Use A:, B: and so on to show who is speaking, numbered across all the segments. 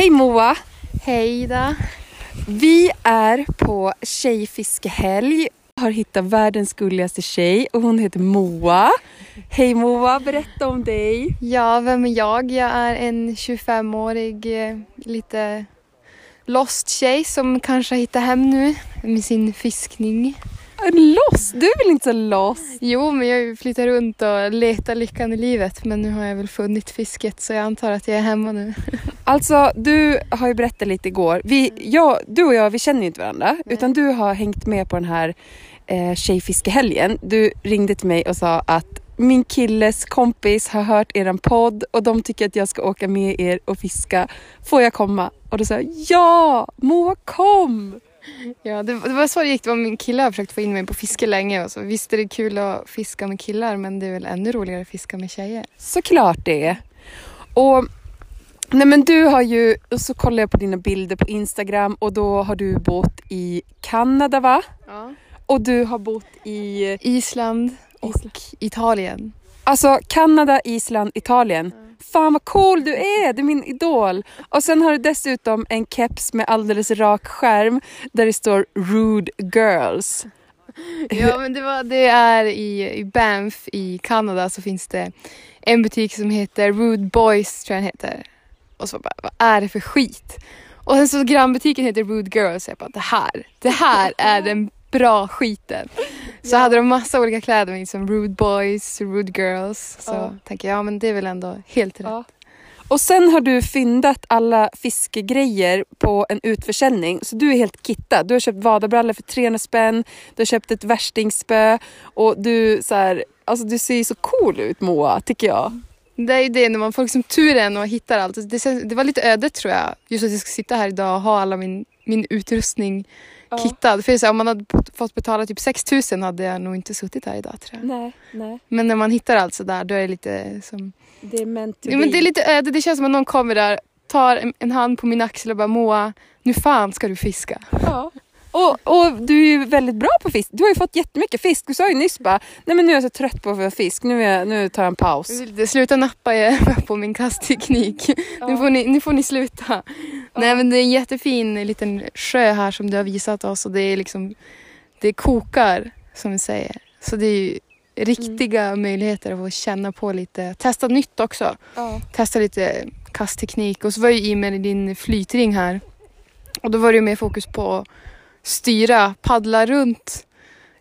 A: Hej Moa!
B: Hej Ida.
A: Vi är på tjejfiskehelg. Har hittat världens gulligaste tjej och hon heter Moa. Hej Moa, berätta om dig.
B: Ja, vem är jag? Jag är en 25-årig eh, lite lost tjej som kanske har hittat hem nu med sin fiskning.
A: Lost? Du är väl inte så lost?
B: Jo, men jag flyttar runt och letar lyckan i livet men nu har jag väl funnit fisket så jag antar att jag är hemma nu.
A: Alltså, du har ju berättat lite igår. Vi, jag, du och jag, vi känner ju inte varandra utan du har hängt med på den här eh, tjejfiskehelgen. Du ringde till mig och sa att min killes kompis har hört eran podd och de tycker att jag ska åka med er och fiska. Får jag komma? Och då sa jag ja, Moa kom!
B: Ja, det, det var så det gick. Det var min kille har försökt få in mig på fiske länge och så visst är det kul att fiska med killar men det är väl ännu roligare att fiska med tjejer.
A: Såklart det är. Och nej men du har ju, och så kollar jag på dina bilder på Instagram och då har du bott i Kanada va?
B: Ja.
A: Och du har bott i
B: Island och Italien.
A: Alltså Kanada, Island, Italien. Fan vad cool du är, du är min idol. Och sen har du dessutom en keps med alldeles rak skärm där det står Rude Girls.
B: Ja men det, var, det är i, i Banff i Kanada så finns det en butik som heter Rude Boys tror jag den heter. Och så bara, vad är det för skit? Och sen så grannbutiken heter Rude Girls och jag bara, det här, det här är den bra skiten. Så hade de massa olika kläder med som Rude Boys, Rude Girls. Så
A: Ja.
B: tänker jag, ja men det är väl ändå helt rätt.
A: Ja. Och sen har du fyndat alla fiskegrejer på en utförsäljning. Så du är helt kittad. Du har köpt vadarbrallor för 300 spänn. Du har köpt ett värstingspö. Och du, så här, alltså du ser ju så cool ut Moa, tycker jag.
B: Det är ju det när man får liksom turen och hittar allt. Det, det var lite ödet tror jag. Just att jag ska sitta här idag och ha alla min, min utrustning
A: Ja.
B: kittad. För här, om man hade fått betala typ 6 000 hade jag nog inte suttit här idag tror jag.
A: Nej, nej.
B: Men när man hittar allt så där då är det lite som...
A: Det är meant to
B: Ja, men det är lite öde. Det känns som att någon kommer där, tar en, en hand på min axel och bara Moa, nu fan ska du fiska.
A: Ja. Och, och du är ju väldigt bra på fisk. Du har ju fått jättemycket fisk. Du sa ju nyss bara, nej men nu är jag så trött på att få fisk. Nu, är jag, nu tar jag en paus.
B: Sluta nappa er på min kastteknik. Nu, får ni, nu får ni sluta. Nej men det är en jättefin liten sjö här som du har visat oss och det är liksom Det kokar som vi säger. Så det är ju riktiga möjligheter att få känna på lite, testa nytt också.
A: Ja.
B: Testa lite kastteknik och så var ju i med din flytring här. Och då var det ju mer fokus på styra, paddla runt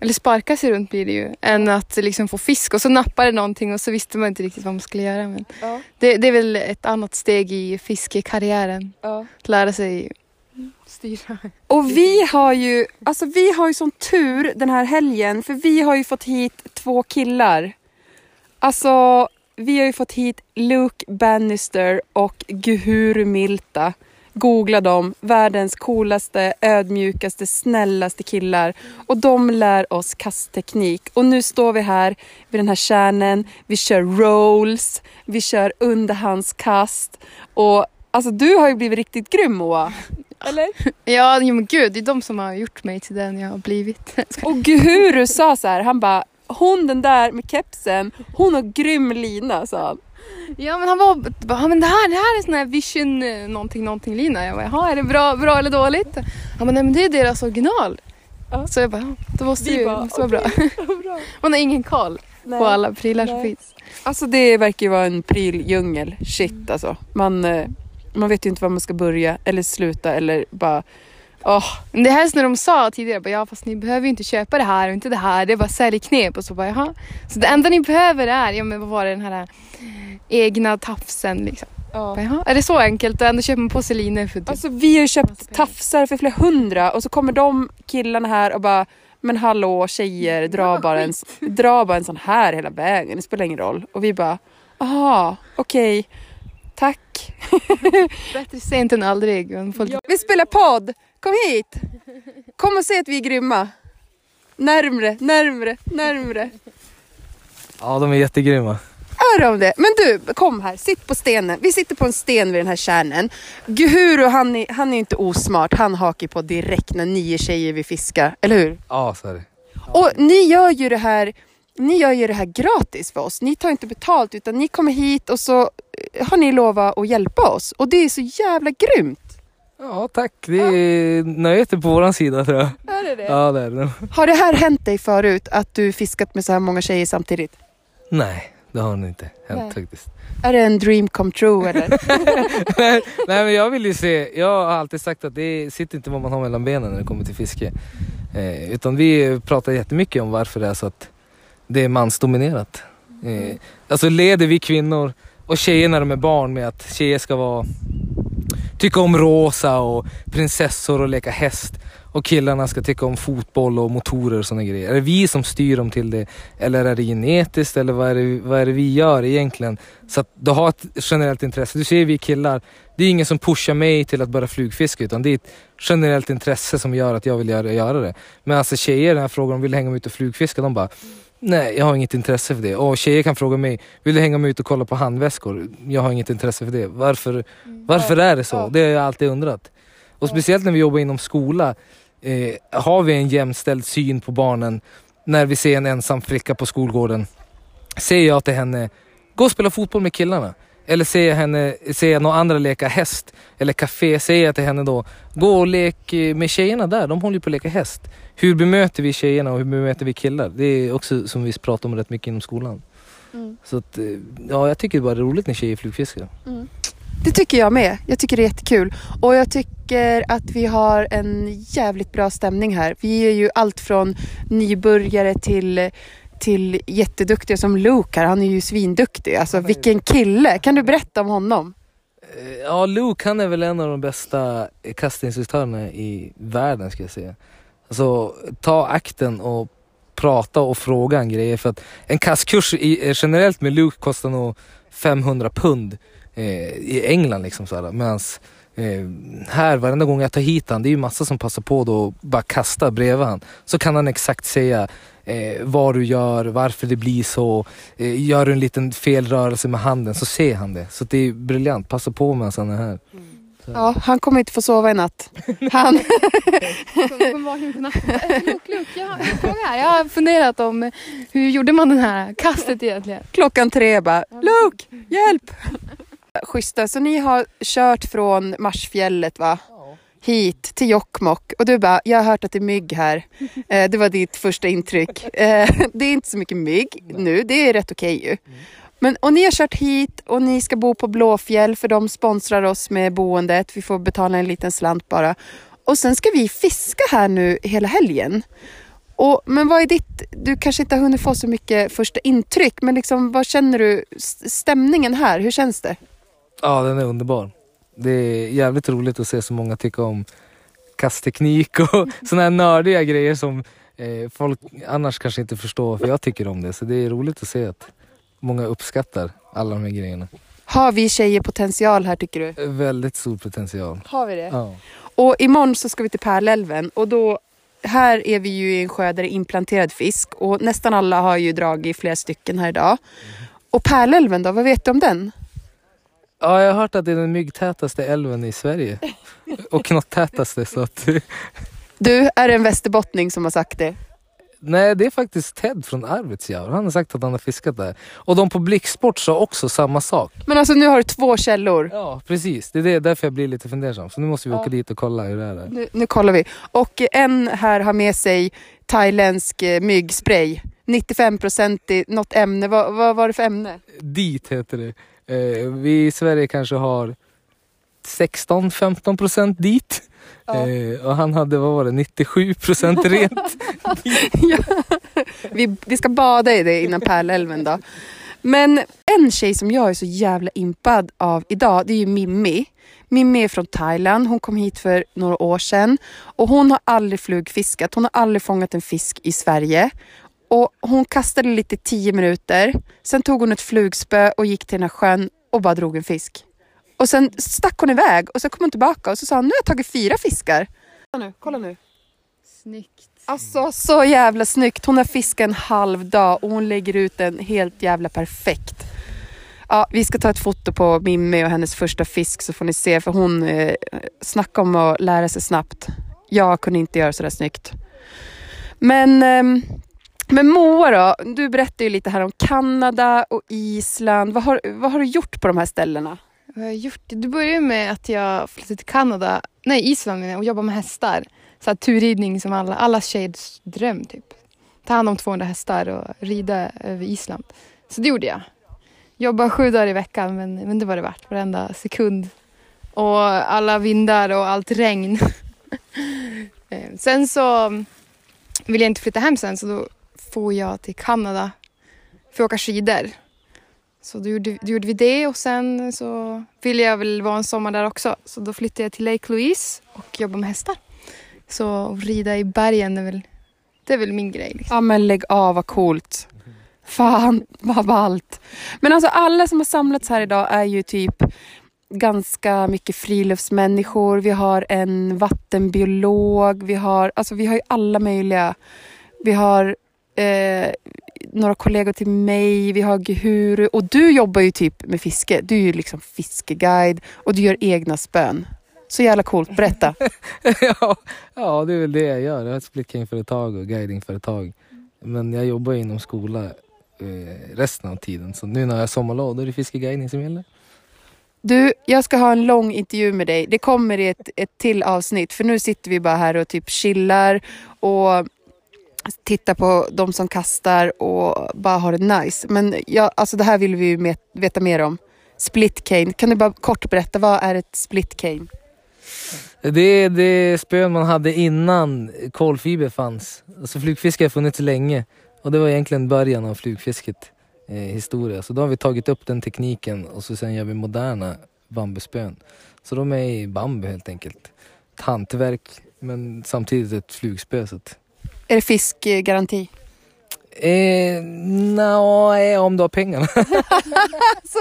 B: eller sparka sig runt blir det ju, än att liksom få fisk och så nappade det någonting och så visste man inte riktigt vad man skulle göra. Men
A: Ja.
B: det, det är väl ett annat steg i fiskekarriären.
A: Ja.
B: Att lära sig styra.
A: Och vi har ju, alltså vi har ju sån tur den här helgen för vi har ju fått hit två killar. Alltså vi har ju fått hit Luke Bannister och Guhuru Milta. Googla dem, världens coolaste, ödmjukaste, snällaste killar. Och de lär oss kastteknik. Och nu står vi här vid den här kärnen, vi kör rolls, vi kör underhandskast. Och alltså du har ju blivit riktigt grym Moa. Eller?
B: Ja, men gud, det är de som har gjort mig till den jag har blivit.
A: Och Guhuru sa så här, han bara hon den där med kepsen, hon har grym lina sa han.
B: Ja men han var bara, "Ja, men det här, det här är sån här vision eh, någonting någonting lina. Jag bara, jaha är det bra, bra eller dåligt? Han bara, nej men det är deras original.
A: Ja.
B: Så jag bara, då måste
A: Vi
B: det ju
A: bara,
B: måste vara bra.
A: bra.
B: Man har ingen koll
A: Nej.
B: på alla prylar som finns.
A: Alltså det verkar ju vara en pryldjungel, shit alltså. Man, eh, man vet ju inte var man ska börja eller sluta eller bara.
B: Men det här är när de sa tidigare, bara, ja fast ni behöver ju inte köpa det här och inte det här, det är bara säljknep och så bara jaha. Så det enda ni behöver är, ja men vad var det den här egna tafsen liksom. Jaha, är det så enkelt och ändå köper man linor för typ.
A: Alltså vi har ju köpt tafsar för flera hundra och så kommer de killarna här och bara men hallå tjejer, dra bara, en, dra bara en sån här hela vägen, det spelar ingen roll. Och vi bara, aha, okej, tack.
B: Bättre sent än aldrig.
A: Vi spelar podd, kom hit! Kom och se att vi är grymma. Närmre, närmre, närmre.
C: Ja, de är jättegrymma.
A: Hör om det. Men du, kom här, sitt på stenen. Vi sitter på en sten vid den här kärnen. Guhuru, han är, han är inte osmart. Han hakar på direkt när nio tjejer vill fiska, eller hur?
C: Ja, så är det.
A: Och ni gör ju det här ni gör ju det här gratis för oss. Ni tar inte betalt utan ni kommer hit och så eh, har ni lovat att hjälpa oss. Och det är så jävla grymt.
C: Ja, tack. Det är nöjet är på våran sida tror jag.
A: Är det det?
C: Ja, det är det.
A: Har det här hänt dig förut att du fiskat med så här många tjejer samtidigt?
C: Nej, det har nog inte hänt
A: Nej.
C: faktiskt.
A: Är det en dream come true eller?
C: nej, nej, men jag vill ju se. Jag har alltid sagt att det sitter inte vad man har mellan benen när det kommer till fiske. Eh, utan vi pratar jättemycket om varför det är så att det är mansdominerat. Eh, alltså leder vi kvinnor och tjejer när de är barn med att tjejer ska vara tycka om rosa och prinsessor och leka häst och killarna ska tycka om fotboll och motorer och sådana grejer. Är det vi som styr dem till det? Eller är det genetiskt? Eller vad är det, vad är det vi gör egentligen? Så att du har ett generellt intresse. Du ser vi killar, det är ingen som pushar mig till att börja flugfiska utan det är ett generellt intresse som gör att jag vill göra, göra det. Men alltså tjejer, den här frågan om vill hänga med ut och flugfiska, de bara Nej, jag har inget intresse för det. Och tjejer kan fråga mig, vill du hänga med ut och kolla på handväskor? Jag har inget intresse för det. Varför, varför är det så? Det har jag alltid undrat. Och speciellt när vi jobbar inom skola, eh, har vi en jämställd syn på barnen när vi ser en ensam flicka på skolgården? Säger jag till henne, gå och spela fotboll med killarna. Eller säger jag, henne, säger jag någon andra leka häst eller café, säger jag till henne då, gå och lek eh, med tjejerna där, de håller ju på att leka häst. Hur bemöter vi tjejerna och hur bemöter vi killar? Det är också som vi pratar om rätt mycket inom skolan.
A: Mm.
C: Så att, eh, ja, jag tycker bara det är roligt när tjejer flugfiskar.
A: Det tycker jag med. Jag tycker det är jättekul. Och jag tycker att vi har en jävligt bra stämning här. Vi är ju allt från nybörjare till, till jätteduktiga som Luke här. Han är ju svinduktig. Alltså vilken kille. Kan du berätta om honom?
C: Eh, Ja, Luke han är väl en av de bästa kastinstruktörerna i världen ska jag säga. Alltså ta akten och prata och fråga en grejer för att en kastkurs eh, generellt med Luke kostar nog 500 pund eh, i England liksom såhär. Medans eh, här varenda gång jag tar hit han, det är ju massa som passar på då och bara kasta bredvid han. Så kan han exakt säga eh, vad du gör, varför det blir så. Eh, gör du en liten felrörelse med handen så ser han det. Så det är briljant, passa på med han är här.
A: Ja, han kommer inte få sova i natt. Han,
B: Luke, Luke, jag har en fråga här. Jag har funderat om hur gjorde man den här kastet egentligen?
A: klockan tre bara, Luke, hjälp! Schyssta, så ni har kört från Marsfjället va? hit till Jokkmokk och du bara, jag har hört att det är mygg här. Eh, det var ditt första intryck. Eh, det är inte så mycket mygg nu, det är rätt okej ju. Men, och ni har kört hit och ni ska bo på Blåfjäll för de sponsrar oss med boendet. Vi får betala en liten slant bara. Och sen ska vi fiska här nu hela helgen. Och, men vad är ditt, du kanske inte har hunnit få så mycket första intryck, men liksom, vad känner du, stämningen här, hur känns det?
C: Ja, den är underbar. Det är jävligt roligt att se så många tycka om kastteknik och såna här nördiga grejer som eh, folk annars kanske inte förstår för jag tycker om det. Så det är roligt att se att många uppskattar alla de här grejerna.
A: Har vi tjejer potential här tycker du?
C: Väldigt stor potential.
A: Har vi det?
C: Ja.
A: Och imorgon så ska vi till Pärlälven och då här är vi ju i en sjö där det är implanterad fisk och nästan alla har ju dragit flera stycken här idag. Och Pärlälven då, vad vet du om den?
C: Ja, jag har hört att det är den myggtätaste älven i Sverige. Och knotttätaste så att
A: Du, är det en västerbottning som har sagt det?
C: Nej, det är faktiskt Ted från Arvidsjaur. Han har sagt att han har fiskat där. Och de på Blicksport sa också samma sak.
A: Men alltså nu har du två källor.
C: Ja, precis. Det är det, därför jag blir lite fundersam. Så nu måste vi
A: Ja.
C: åka dit och kolla hur det är.
A: Nu, nu kollar vi. Och en här har med sig thailändsk eh, myggspray. 95% i något ämne. Vad, vad var det för ämne?
C: Dit heter det. Eh, vi i Sverige kanske har 16-15 procent dit.
A: Ja.
C: Eh, och han hade, vad var det, 97 procent rent.
A: Vi, vi ska bada i det innan Pärlälven då. Men en tjej som jag är så jävla impad av idag, det är ju Mimmi. Mimmi är från Thailand. Hon kom hit för några år sedan. Och hon har aldrig flugfiskat. Hon har aldrig fångat en fisk i Sverige. Och hon kastade lite i tio minuter. Sen tog hon ett flugspö och gick till den här sjön och bara drog en fisk. Och sen stack hon iväg och så kom hon tillbaka och så sa hon, nu har jag tagit fyra fiskar. Kolla nu, kolla nu.
B: Snyggt.
A: Alltså så jävla snyggt. Hon har fiskat en halv dag och hon lägger ut den helt jävla perfekt. Ja, vi ska ta ett foto på Mimmi och hennes första fisk så får ni se för hon eh, snackar om att lära sig snabbt. Jag kunde inte göra sådär snyggt. Men ehm, men Moa då, du berättade ju lite här om Kanada och Island. Vad har, vad har du gjort på de här ställena?
B: Vad har jag gjort? Det började med att jag flyttade till Kanada, nej Island och jobbade med hästar. Så här, turridning som alla, alla tjejers dröm typ. Ta hand om 200 hästar och rida över Island. Så det gjorde jag. Jobba sju dagar i veckan men, men det var det värt, varenda sekund. Och alla vindar och allt regn. Eh, sen så ville jag inte flytta hem sen så då får jag till Kanada för att åka skidor. Så då gjorde, då gjorde vi det och sen så ville jag väl vara en sommar där också. Så då flyttade jag till Lake Louise och jobbade med hästar. Så att rida i bergen är väl, det är väl min grej. Liksom.
A: Ja men lägg av, vad coolt. Fan vad ballt. Men alltså alla som har samlats här idag är ju typ ganska mycket friluftsmänniskor. Vi har en vattenbiolog. Vi har, alltså vi har ju alla möjliga. Vi har eh, några kollegor till mig. Vi har Gehuru. Och du jobbar ju typ med fiske. Du är ju liksom fiskeguide och du gör egna spön. Så jävla coolt. Berätta.
C: ja, ja, det är väl det jag gör. Jag har ett splitking-företag och guidingföretag. Men jag jobbar inom skola eh, resten av tiden. Så nu när jag har sommarlov då är det fiskeguidning som gäller.
A: Du, jag ska ha en lång intervju med dig. Det kommer i ett, ett till avsnitt. För nu sitter vi bara här och typ chillar och Titta på de som kastar och bara ha det nice. Men ja, alltså det här vill vi ju veta mer om. Split cane. Kan du bara kort berätta, vad är ett split cane?
C: Det är det spön man hade innan kolfiber fanns. Alltså flugfiske har funnits länge och det var egentligen början av flugfisket eh, historia. Så då har vi tagit upp den tekniken och så sen gör vi moderna bambuspön. Så de är i bambu helt enkelt. Ett hantverk men samtidigt ett flugspö. Så att,
A: är det fiskgaranti?
C: eh, nej, om du har pengarna.
A: Så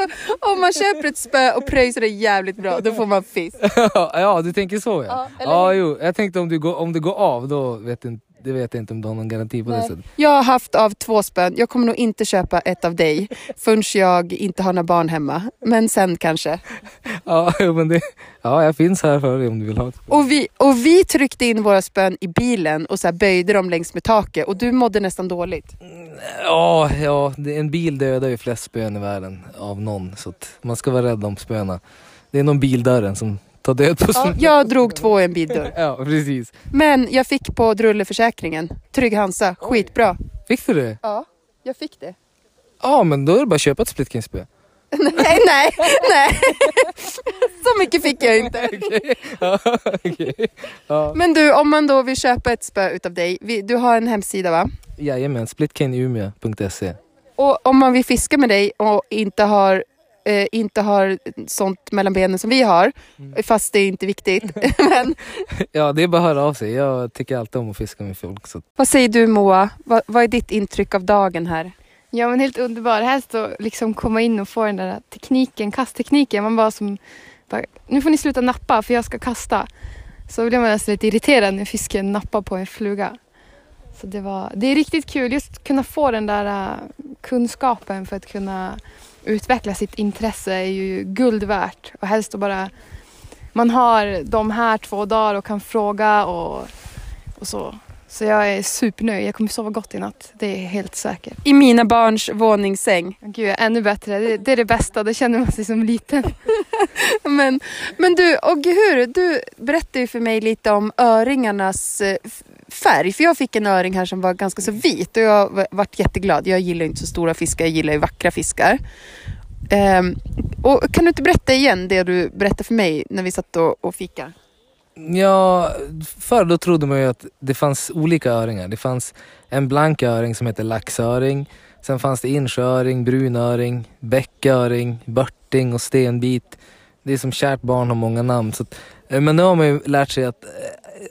A: om man köper ett spö och pröjsar det jävligt bra, då får man fisk.
C: ja, du tänker så ja.
A: Ja,
C: Ja, jo. Jag tänkte om du går, om du går av, då vet inte- det vet jag inte om du har någon garanti på det
A: Nej.
C: sättet.
A: Jag har haft av två spön. Jag kommer nog inte köpa ett av dig förrän jag inte har några barn hemma. Men sen kanske.
C: Ja, men det, ja, jag finns här för dig om du vill ha ett.
A: Och vi, och vi tryckte in våra spön i bilen och så böjde dem längs med taket och du mådde nästan dåligt.
C: Ja, ja det, en bil dödar ju flest spön i världen av någon. Så man ska vara rädd om spöna. Det är någon bildörren som tar död på
A: Ja, jag drog två i en bildörr.
C: Ja, precis.
A: Men jag fick på drulleförsäkringen. Trygg Hansa, skitbra.
C: Fick du det?
A: Ja, jag fick det.
C: Ja, men då är det bara att köpa ett splitking-spö.
A: nej, nej, nej. Så mycket fick jag inte.
C: Ja, okej. ja.
A: Men du, om man då vill köpa ett spö utav dig. vi- Du har en hemsida va?
C: Jajamän, splitcanumia.se.
A: Och om man vill fiska med dig och inte har, eh, inte har sånt mellan benen som vi har, fast det är inte viktigt. Men
C: Ja, det är bara att höra av sig. Jag tycker alltid om att fiska med folk. Så.
A: vad säger du Moa? Vad, vad är ditt intryck av dagen här?
B: Ja men helt underbar. Helst att liksom komma in och få den där tekniken, kasttekniken. Man bara som, bara, nu får ni sluta nappa för jag ska kasta. Så blir man nästan lite irriterad när fisken nappar på en fluga. Så det, var, det är riktigt kul just att kunna få den där äh, kunskapen för att kunna utveckla sitt intresse är ju guld värt. Och helst att bara man har de här två dagar och kan fråga och, och så. Så jag är supernöjd. Jag kommer sova gott i natt. Det är helt säkert.
A: I mina barns våningssäng.
B: Gud, ännu bättre. Det, det är det bästa. Det känner man sig som liten.
A: Men, men du, och hur, du berättade ju för mig lite om öringarnas eh, färg. För jag fick en öring här som var ganska så vit och jag vart jätteglad. Jag gillar ju inte så stora fiskar, jag gillar ju vackra fiskar. Um, och kan du inte berätta igen det du berättade för mig när vi satt och, och fika?
C: Ja, förr då trodde man ju att det fanns olika öringar. Det fanns en blank öring som heter laxöring. Sen fanns det insjööring, brunöring, bäcköring, börting och stenbit. Det är som kärt barn har många namn. Så att, eh, men nu har man ju lärt sig att eh,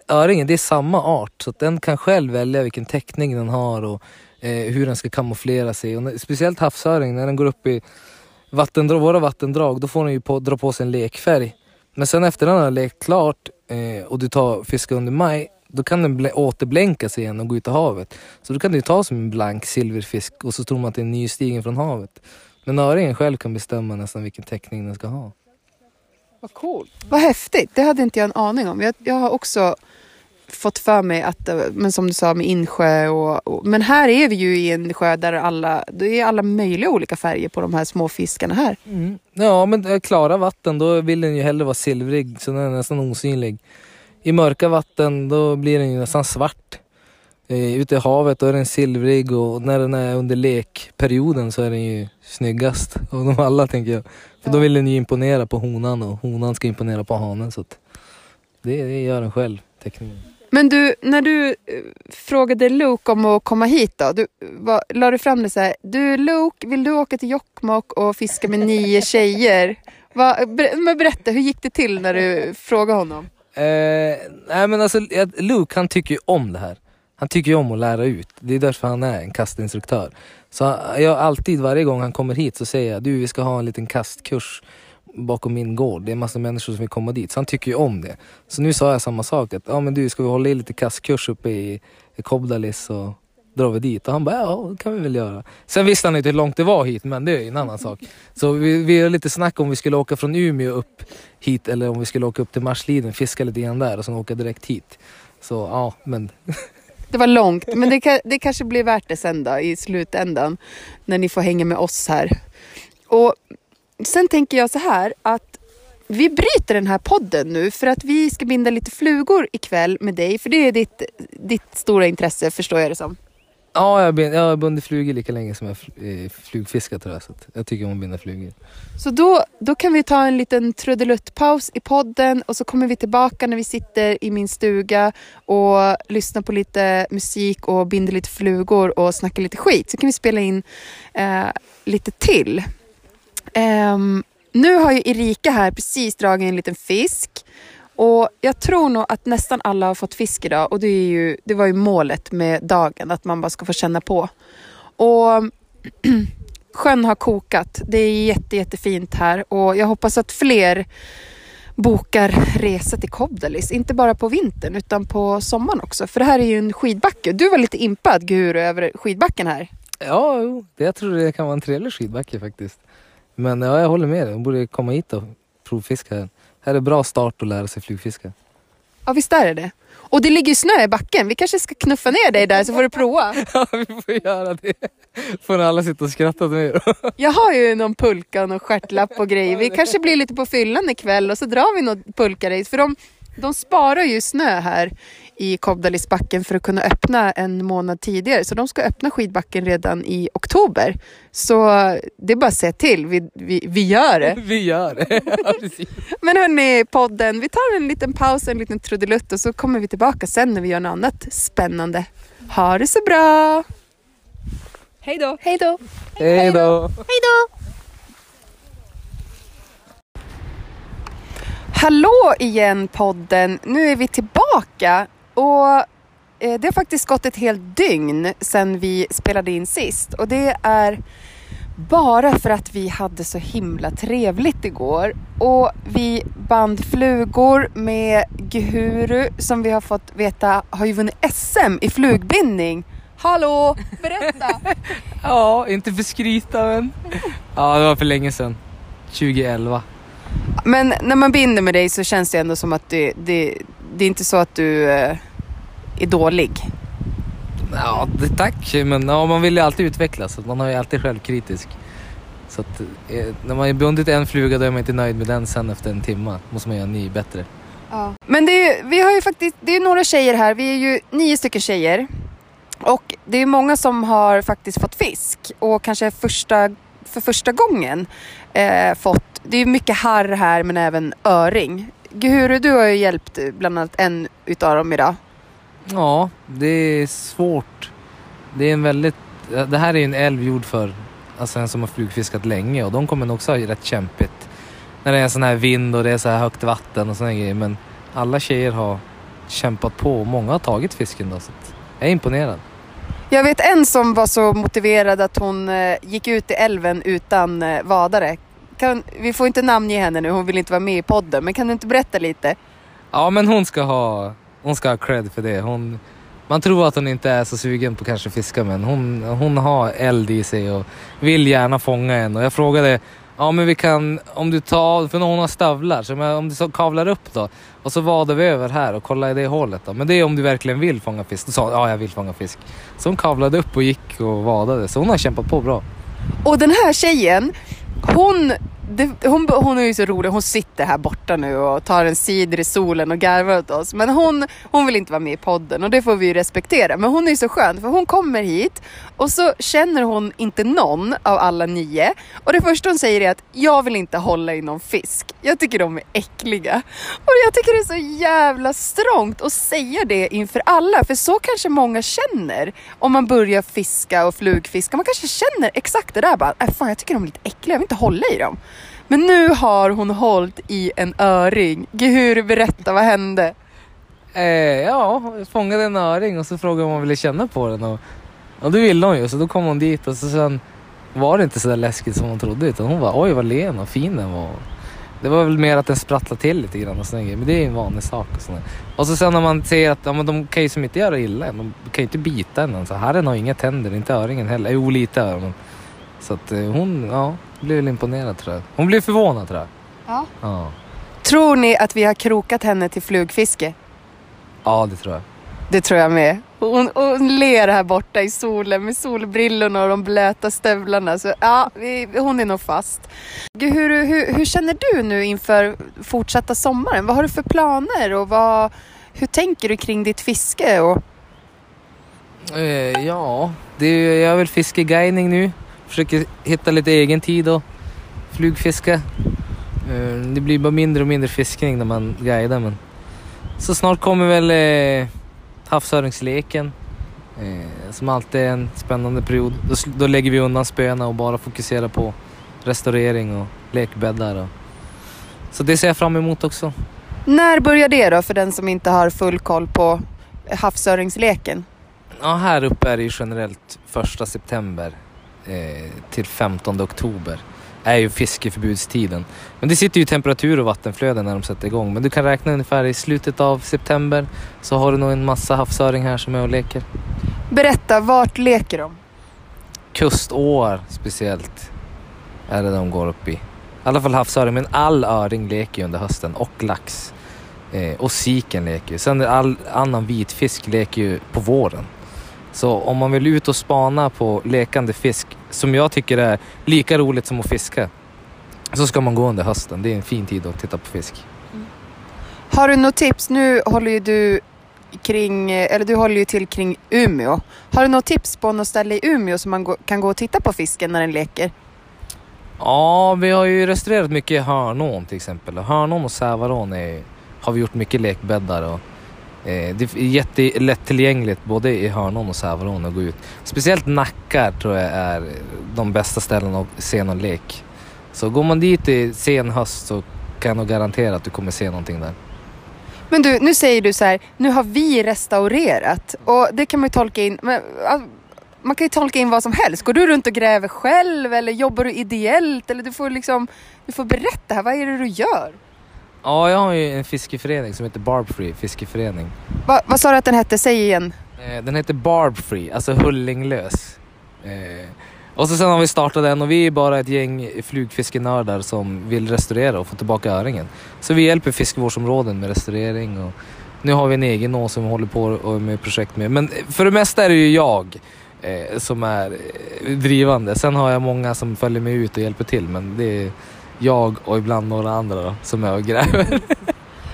C: öringen det är samma art. Så att den kan själv välja vilken täckning den har och eh, hur den ska kamouflera sig. Och när, speciellt havsöring, när den går upp i vattendrag, våra vattendrag, då får den ju på, dra på sig en lekfärg. Men sen efter den har lekt klart eh, och du tar fiska under maj, då kan den blä- återblänka sig igen och gå ut i havet. Så då kan du ta som en blank silverfisk och så tror man att det är nystigen från havet. Men öringen själv kan bestämma nästan vilken täckning den ska ha.
A: Vad coolt. Vad häftigt, det hade inte jag en aning om. Jag, jag har också fått för mig att, men som du sa med insjö och, och men här är vi ju i en sjö där alla, det är alla möjliga olika färger på de här små fiskarna här.
C: Mm. Ja men klara vatten då vill den ju hellre vara silvrig så den är nästan osynlig. I mörka vatten då blir den ju nästan svart. Eh, ute i havet då är den silvrig och när den är under lekperioden så är den ju snyggast av dem alla tänker jag. För då vill den ju imponera på honan och honan ska imponera på hanen så det, det gör den själv, teckningen.
A: Men du, när du eh, frågade Luke om att komma hit då, du, vad, la du fram det så här, du Luke, vill du åka till Jokkmokk och fiska med nio tjejer? Va, ber, men berätta, hur gick det till när du frågade honom?
C: Eh, nej men alltså Luke han tycker ju om det här. Han tycker ju om att lära ut. Det är därför han är en kastinstruktör. Så han- jag alltid, varje gång han kommer hit så säger jag du vi ska ha en liten kastkurs bakom min gård. Det är massa människor som vill komma dit. Så han tycker ju om det. Så nu sa jag samma sak. Att, ja men du ska vi hålla i lite kastkurs uppe i, i Kobdalis så drar vi dit. Och han bara ja det kan vi väl göra. Sen visste han inte hur långt det var hit men det är ju en annan sak. Så vi, vi har lite snack om vi skulle åka från Umeå upp hit eller om vi skulle åka upp till Marsliden, fiska lite grann där och sen åka direkt hit. Så ja, men
A: Det var långt, men det, det kanske blir värt det sen då i slutändan. När ni får hänga med oss här. Och sen tänker jag så här att vi bryter den här podden nu för att vi ska binda lite flugor ikväll med dig. För det är ditt, ditt stora intresse förstår jag det som
C: ja, jag har jag har bundit flugor lika länge som jag eh, flugfiskat tror jag. Så jag tycker om att binda flugor.
A: Så då, då kan vi ta en liten trudeluttpaus i podden och så kommer vi tillbaka när vi sitter i min stuga och lyssnar på lite musik och binder lite flugor och snackar lite skit. Så kan vi spela in eh, lite till. Um, nu har ju Erika här precis dragit en liten fisk och jag tror nog att nästan alla har fått fisk idag och det, är ju, det var ju målet med dagen, att man bara ska få känna på. Och Sjön har kokat. Det är jätte, jättefint här och jag hoppas att fler bokar resa till Kobdalis. Inte bara på vintern utan på sommaren också. För det här är ju en skidbacke. Du var lite impad Guru över skidbacken här.
C: Ja, jag tror det kan vara en trevlig skidbacke faktiskt. Men ja, jag håller med dig. De borde komma hit och provfiska här. Här är bra start att lära sig flugfiska.
A: Ja visst är det det. Och det ligger ju snö i backen. Vi kanske ska knuffa ner dig där så får du prova.
C: Ja, vi får göra det. Får alla sitta och skratta åt mig då.
A: Jag har ju någon pulka och någon stjärtlapp och grejer. Vi kanske blir lite på fyllan ikväll och så drar vi något pulkarace. För de, de sparar ju snö här i Kobdalisbacken för att kunna öppna en månad tidigare. Så de ska öppna skidbacken redan i oktober. Så det är bara att säga till. Vi, vi, vi gör det.
C: Vi gör det. Ja.
A: Men hörni, podden. Vi tar en liten paus, en liten trudelutt och så kommer vi tillbaka sen när vi gör något annat spännande. Ha det så bra! Hej då!
B: Hej då!
C: Hej då.
B: Hej då!
A: Hallå igen podden! Nu är vi tillbaka och eh, det har faktiskt gått ett helt dygn sedan vi spelade in sist och det är bara för att vi hade så himla trevligt igår och vi band flugor med Gehuru som vi har fått veta har ju vunnit SM i flugbindning. Hallå, berätta!
C: Ja, inte för skryta men. Ja, det var för länge sedan. 2011.
A: Men när man binder med dig så känns det ändå som att det, det, det är inte så att du eh, är dålig.
C: Ja, det, tack. Men ja, man vill ju alltid utvecklas. så Man har ju alltid självkritisk. Så att, eh, när man har bundit en fluga då är man inte nöjd med den sen efter en timme. måste man göra en ny bättre.
A: Men det är, vi har ju faktiskt, det är några tjejer här, vi är ju nio stycken tjejer. Och det är många som har faktiskt fått fisk och kanske första, för första gången eh, fått, det är mycket harr här men även öring. Gehuru, du har ju hjälpt eh, bland annat en utav dem idag.
C: Ja, det är svårt. Det är en väldigt... Det här är en älv gjord för alltså en som har flugfiskat länge och de kommer nog också ha rätt kämpigt. När det är sån här vind och det är så här högt vatten och såna grejer. Men alla tjejer har kämpat på och många har tagit fisken då. Så jag är imponerad.
A: Jag vet en som var så motiverad att hon eh, gick ut i älven utan eh, vadare. Kan, vi får inte namnge henne nu, hon vill inte vara med i podden, men kan du inte berätta lite?
C: Ja men hon ska ha, hon ska ha cred för det. Hon, man tror att hon inte är så sugen på kanske fiska men hon, hon har eld i sig och vill gärna fånga en. Och jag frågade Ja men vi kan, om du tar, för hon har stövlar, så om du så kavlar upp då och så vadar vi över här och kollar i det hålet då. Men det är om du verkligen vill fånga fisk. Då sa hon, ja jag vill fånga fisk. Så hon kavlade upp och gick och vadade. Så hon har kämpat på bra.
A: Och den här tjejen, hon, det, hon, hon är ju så rolig. Hon sitter här borta nu och tar en cider i solen och garvar åt oss. Men hon, hon vill inte vara med i podden och det får vi ju respektera. Men hon är ju så skön för hon kommer hit och så känner hon inte någon av alla nio. Och det första hon säger är att jag vill inte hålla i någon fisk. Jag tycker de är äckliga. Och jag tycker det är så jävla strångt att säga det inför alla. För så kanske många känner om man börjar fiska och flugfiska. Man kanske känner exakt det där bara. Äh, fan, jag tycker de är lite äckliga, jag vill inte hålla i dem. Men nu har hon hållit i en öring. Gehur, berätta vad hände?
C: Eh, ja, jag fångade en öring och så frågade hon om hon ville känna på den. Och, och det ville hon ju, så då kom hon dit och så sen var det inte så där läskigt som hon trodde. Utan hon var oj vad len och fin den var. Det var väl mer att den sprattlade till lite grann och sådär, men det är ju en vanlig sak. Och, sådär. och så sen när man ser att ja, men de kan ju som inte göra illa de kan ju inte bita en. Så herren har inga tänder, inte öringen heller. Jo, lite öron. Så att eh, hon, ja, blev väl imponerad tror jag. Hon blev förvånad tror jag.
A: Ja.
C: Ja,
A: Tror ni att vi har krokat henne till flugfiske?
C: ja det tror jag.
A: Det tror jag med. Hon, hon ler här borta i solen med solbrillorna och de blöta stövlarna. Så ja, vi, hon är nog fast. Hur, hur, hur känner du nu inför fortsatta sommaren? Vad har du för planer och vad, hur tänker du kring ditt fiske? Och,
C: Eh, ja, det är, jag är väl fiskeguidning nu. Försöker hitta lite egen tid och flugfiska. Eh, det blir bara mindre och mindre fiskning när man guidar men så snart kommer väl eh, havsöringsleken eh, som alltid är en spännande period. Då, då lägger vi undan spöna och bara fokuserar på restaurering och lekbäddar. Och, så det ser jag fram emot också.
A: när börjar det då för den som inte har full koll på havsöringsleken?
C: Ja, här uppe är det ju generellt första september eh, till 15 oktober är ju fiskeförbudstiden. Men det sitter ju temperatur och vattenflöden när de sätter igång. Men du kan räkna ungefär i slutet av september så har du nog en massa havsöring här som är och leker.
A: Berätta, vart leker de?
C: Kuståar speciellt är det de går upp i. I alla fall havsöring, men all öring leker ju under hösten och lax. Eh, och siken leker ju. Sen all annan vitfisk leker ju på våren. Så om man vill ut och spana på lekande fisk, som jag tycker är lika roligt som att fiska, så ska man gå under hösten. Det är en fin tid att titta på fisk.
A: Har du något tips? Nu håller ju du kring, eller du håller ju till kring Umeå. Har du något tips på något ställe i Umeå som man kan gå och titta på fisken när den leker?
C: Ja, vi har ju restaurerat mycket i Hörnån till exempel. Hörnån och Sävarån är, har vi gjort mycket lekbäddar och Eh, det är jättelättillgängligt både i Hörnån och Sävarån att gå ut. Speciellt Nackar tror jag är de bästa ställena att se någon lek. Så går man dit i sen höst så kan jag nog garantera att du kommer se någonting där.
A: Men du, nu säger du så här, nu har vi restaurerat och det kan man ju tolka in, men, man kan ju tolka in vad som helst. Går du runt och gräver själv eller jobbar du ideellt? Eller du får liksom, du får berätta här, vad är det du gör?
C: Ja, jag har ju en fiskeförening som heter Barbfree fiskeförening.
A: Va, vad sa du att den hette? Säg igen.
C: Eh, Den heter Barbfree, alltså hullinglös. Eh, och så sen har vi startat den och vi är bara ett gäng flugfiskenördar som vill restaurera och få tillbaka öringen. Så vi hjälper fiskevårdsområden med restaurering och nu har vi en egen å som vi håller på med projekt med. Men för det mesta är det ju jag eh, som är eh, drivande. Sen har jag många som följer med ut och hjälper till men det är jag och ibland några andra då, som är och gräver.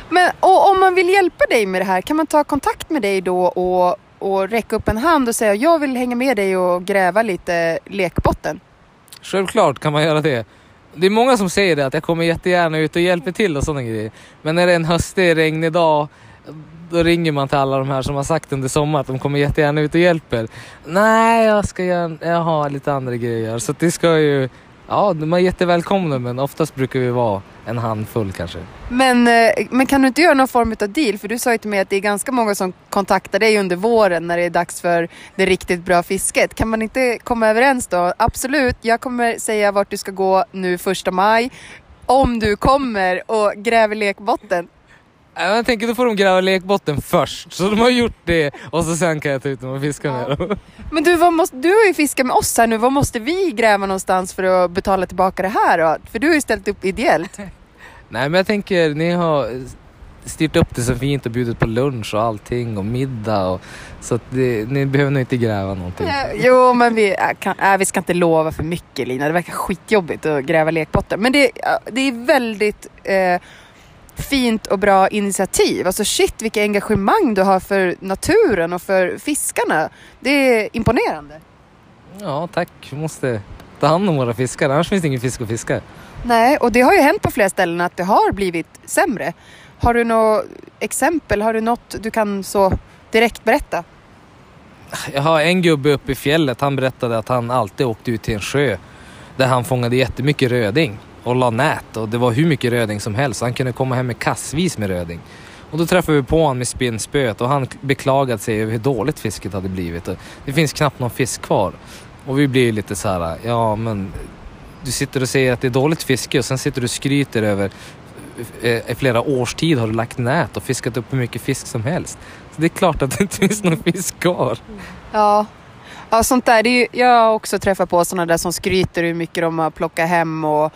A: Men och om man vill hjälpa dig med det här, kan man ta kontakt med dig då och, och räcka upp en hand och säga jag vill hänga med dig och gräva lite lekbotten?
C: Självklart kan man göra det. Det är många som säger det att jag kommer jättegärna ut och hjälper till och sådana grejer. Men när det är en höstig, regnig dag då ringer man till alla de här som har sagt under sommaren att de kommer jättegärna ut och hjälper. Nej, jag ska göra, jag har lite andra grejer. Så det ska ju, ja de är jättevälkomna men oftast brukar vi vara en handfull kanske.
A: Men, eh, men kan du inte göra någon form av deal? För du sa ju till mig att det är ganska många som kontaktar dig under våren när det är dags för det riktigt bra fisket. Kan man inte komma överens då? Absolut, jag kommer säga vart du ska gå nu första maj. Om du kommer och gräver lekbotten.
C: Ja, Jag tänker då får de gräva lekbotten först. Så de har gjort det och så sen kan jag ta ut dem och fiska med dem.
A: Men du, vad måste, du har ju fiskat med oss här nu. Vad måste vi gräva någonstans för att betala tillbaka det här då? För du har ju ställt upp ideellt.
C: Nej men jag tänker, ni har styrt upp det så fint och bjudit på lunch och allting och middag och så att det, ni behöver nog inte gräva någonting.
A: Jo, men vi, äh, kan, äh, vi ska inte lova för mycket Lina. Det verkar skitjobbigt att gräva lekbotten. Men det, äh, det är väldigt eh, fint och bra initiativ. Alltså shit vilket engagemang du har för naturen och för fiskarna. Det är imponerande.
C: Ja tack, vi måste ta hand om våra fiskar annars finns det ingen fisk att fiska.
A: Nej, och det har ju hänt på flera ställen att det har blivit sämre. Har du något exempel? Har du något du kan så direkt berätta?
C: Jag har en gubbe uppe i fjället, han berättade att han alltid åkte ut till en sjö där han fångade jättemycket röding och la nät och det var hur mycket röding som helst. Han kunde komma hem med kassvis med röding. Och då träffade vi på honom med spinnspöet och han beklagade sig över hur dåligt fisket hade blivit. Och Det finns knappt någon fisk kvar. Och vi blir lite så här, ja men du sitter och säger att det är dåligt fiske och sen sitter du och skryter över i flera års tid har du lagt nät och fiskat upp hur mycket fisk som helst. Så det är klart att det inte finns någon fisk kvar.
A: Ja. Ja, sånt där. Det är ju, jag har också träffat på sådana där som skryter hur mycket de har plockat hem och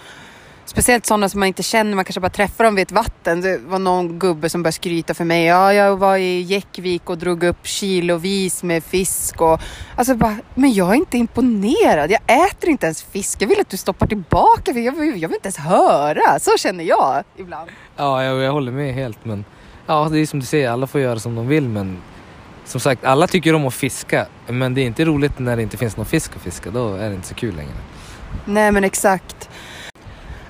A: speciellt sådana som man inte känner, man kanske bara träffar dem vid ett vatten. Det var någon gubbe som började skryta för mig. Ja, jag var i Jäckvik och drog upp kilovis med fisk och alltså bara, men jag är inte imponerad. Jag äter inte ens fisk. Jag vill att du stoppar tillbaka för jag vill, jag vill inte ens höra. Så känner jag ibland.
C: Ja, jag, jag håller med helt men ja, det är som du säger, alla får göra som de vill men som sagt, alla tycker om att fiska men det är inte roligt när det inte finns någon fisk att fiska. Då är det inte så kul längre.
A: Nej men exakt.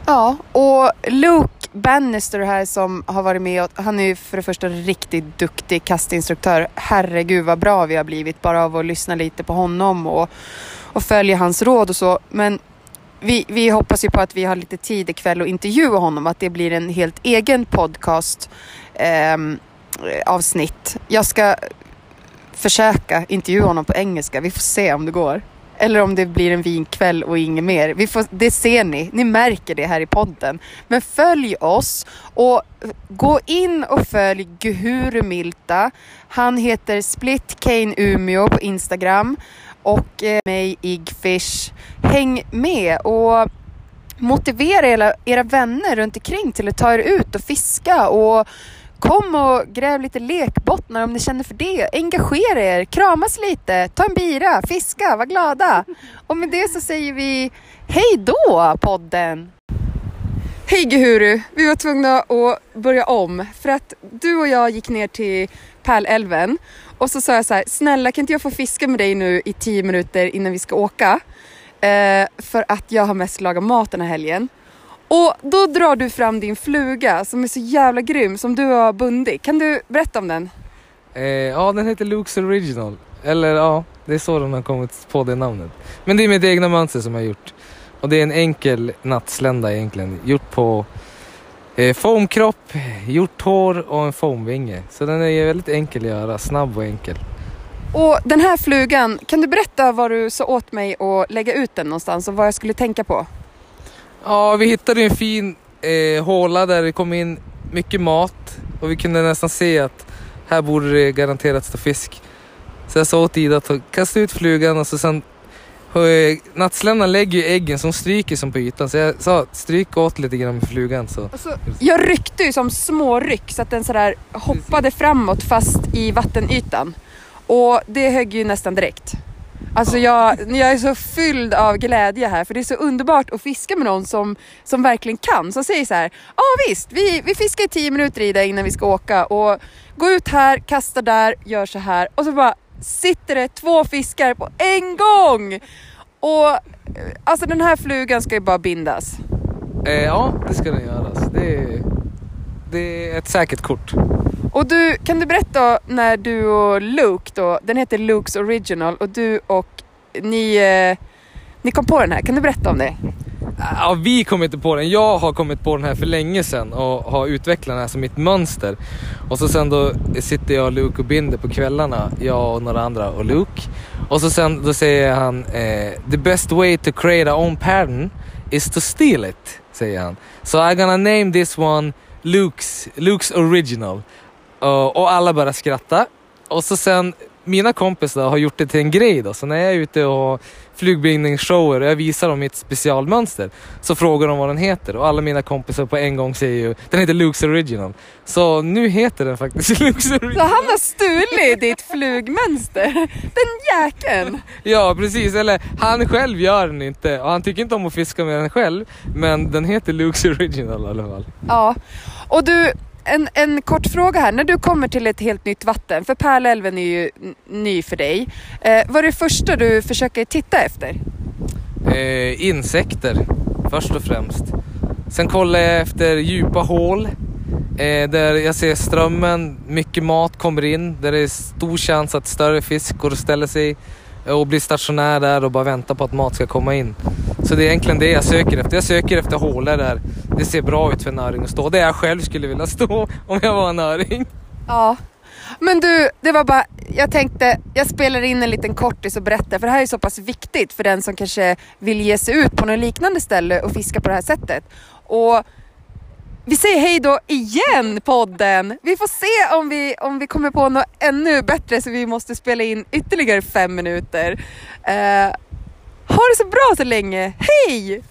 A: Ja, och Luke Bannister här som har varit med, och, han är ju för det första riktigt duktig kastinstruktör. Herregud vad bra vi har blivit bara av att lyssna lite på honom och, och följa hans råd och så. Men vi, vi hoppas ju på att vi har lite tid ikväll och intervjua honom, att det blir en helt egen podcast eh, avsnitt. Jag ska försöka intervjua honom på engelska. Vi får se om det går. Eller om det blir en vinkväll och inget mer. Vi får, det ser ni. Ni märker det här i podden. Men följ oss och gå in och följ Guhuru Milta. Han heter Split Cane Umeå på Instagram och eh, mig Igfish. Häng med och motivera era, era vänner runt omkring till att ta er ut och fiska och Kom och gräv lite lekbottnar om ni känner för det. Engagera er, kramas lite, ta en bira, fiska, var glada. Och med det så säger vi hej då podden! Hej Guhuru! Vi var tvungna att börja om för att du och jag gick ner till Pärlälven och så sa jag så här, snälla kan inte jag få fiska med dig nu i tio minuter innan vi ska åka? Eh, för att jag har mest lagat mat den här helgen. Och då drar du fram din fluga som är så jävla grym som du har bundit. Kan du berätta om den?
C: Eh, ja, den heter Luke's Original. Eller ja, det är så den har kommit på det namnet. Men det är mitt egna mönster som jag har gjort. Och det är en enkel nattslända egentligen. Gjort på eh, foamkropp, hjorthår och en foamvinge. Så den är väldigt enkel att göra, snabb och enkel.
A: Och den här flugan, kan du berätta vad du sa åt mig att lägga ut den någonstans och vad jag skulle tänka på?
C: Ja, vi hittade en fin eh, håla där det kom in mycket mat och vi kunde nästan se att här borde det garanterat stå fisk. Så jag sa åt Ida att kasta ut flugan och så sen Nattsländan lägger ju äggen som stryker som på ytan så jag sa stryk åt lite grann med flugan så.
A: Alltså, jag ryckte ju som små ryck så att den sådär hoppade framåt fast i vattenytan. Och det högg ju nästan direkt. Alltså jag, jag är så fylld av glädje här för det är så underbart att fiska med någon som, som verkligen kan. Som säger så här, ja visst, vi, vi fiskar i tio minuter i det innan vi ska åka och gå ut här, kasta där, gör så här och så bara sitter det två fiskar på en gång! Och alltså den här flugan ska ju bara bindas.
C: Eh, ja, det ska den göras. Alltså, det det är ett säkert kort.
A: Och du, kan du berätta när du och Luke då, den heter Luke's Original och du och ni, eh, ni kom på den här, kan du berätta om det?
C: Ja, vi kom inte på den. Jag har kommit på den här för länge sedan och har utvecklat den här som mitt mönster. Och så sen då sitter jag och Luke och binder på kvällarna, jag och några andra och Luke. Och så sen då säger han eh, The best way to create our own pattern is to steal it, säger han. So I'm gonna name this one Luke's, Luke's original. Och, alla börjar skratta. Och så sen, mina kompisar har gjort det till en grej då, så när jag är ute och har flygbringningsshower och jag visar dem mitt specialmönster så frågar de vad den heter och alla mina kompisar på en gång säger ju den heter Luke's original. Så nu heter den faktiskt Luke's
A: Så
C: original.
A: han har stulit ditt flugmönster. Den jäkeln.
C: Ja precis, eller han själv gör den inte och han tycker inte om att fiska med den själv men den heter Luke's original i alla fall.
A: Ja. Och du, en, en kort fråga här. När du kommer till ett helt nytt vatten, för Pärlälven är ju ny för dig. Eh, vad är det första du försöker titta efter?
C: Eh, insekter först och främst. Sen kollar jag efter djupa hål eh, där jag ser strömmen, mycket mat kommer in, där det är stor chans att större fisk går och ställer sig och blir stationär där och bara väntar på att mat ska komma in. Så det är egentligen det jag söker efter. Jag söker efter hålor där det ser bra ut för en öring att stå. Där jag själv skulle vilja stå om jag var en öring.
A: Ja. Men du, det var bara, jag tänkte, jag spelar in en liten kortis och berättar, för det här är så pass viktigt för den som kanske vill ge sig ut på något liknande ställe och fiska på det här sättet. Och vi säger hej då igen podden! Vi får se om vi, om vi kommer på något ännu bättre så vi måste spela in ytterligare fem minuter. Uh, ha det så bra så länge, hej!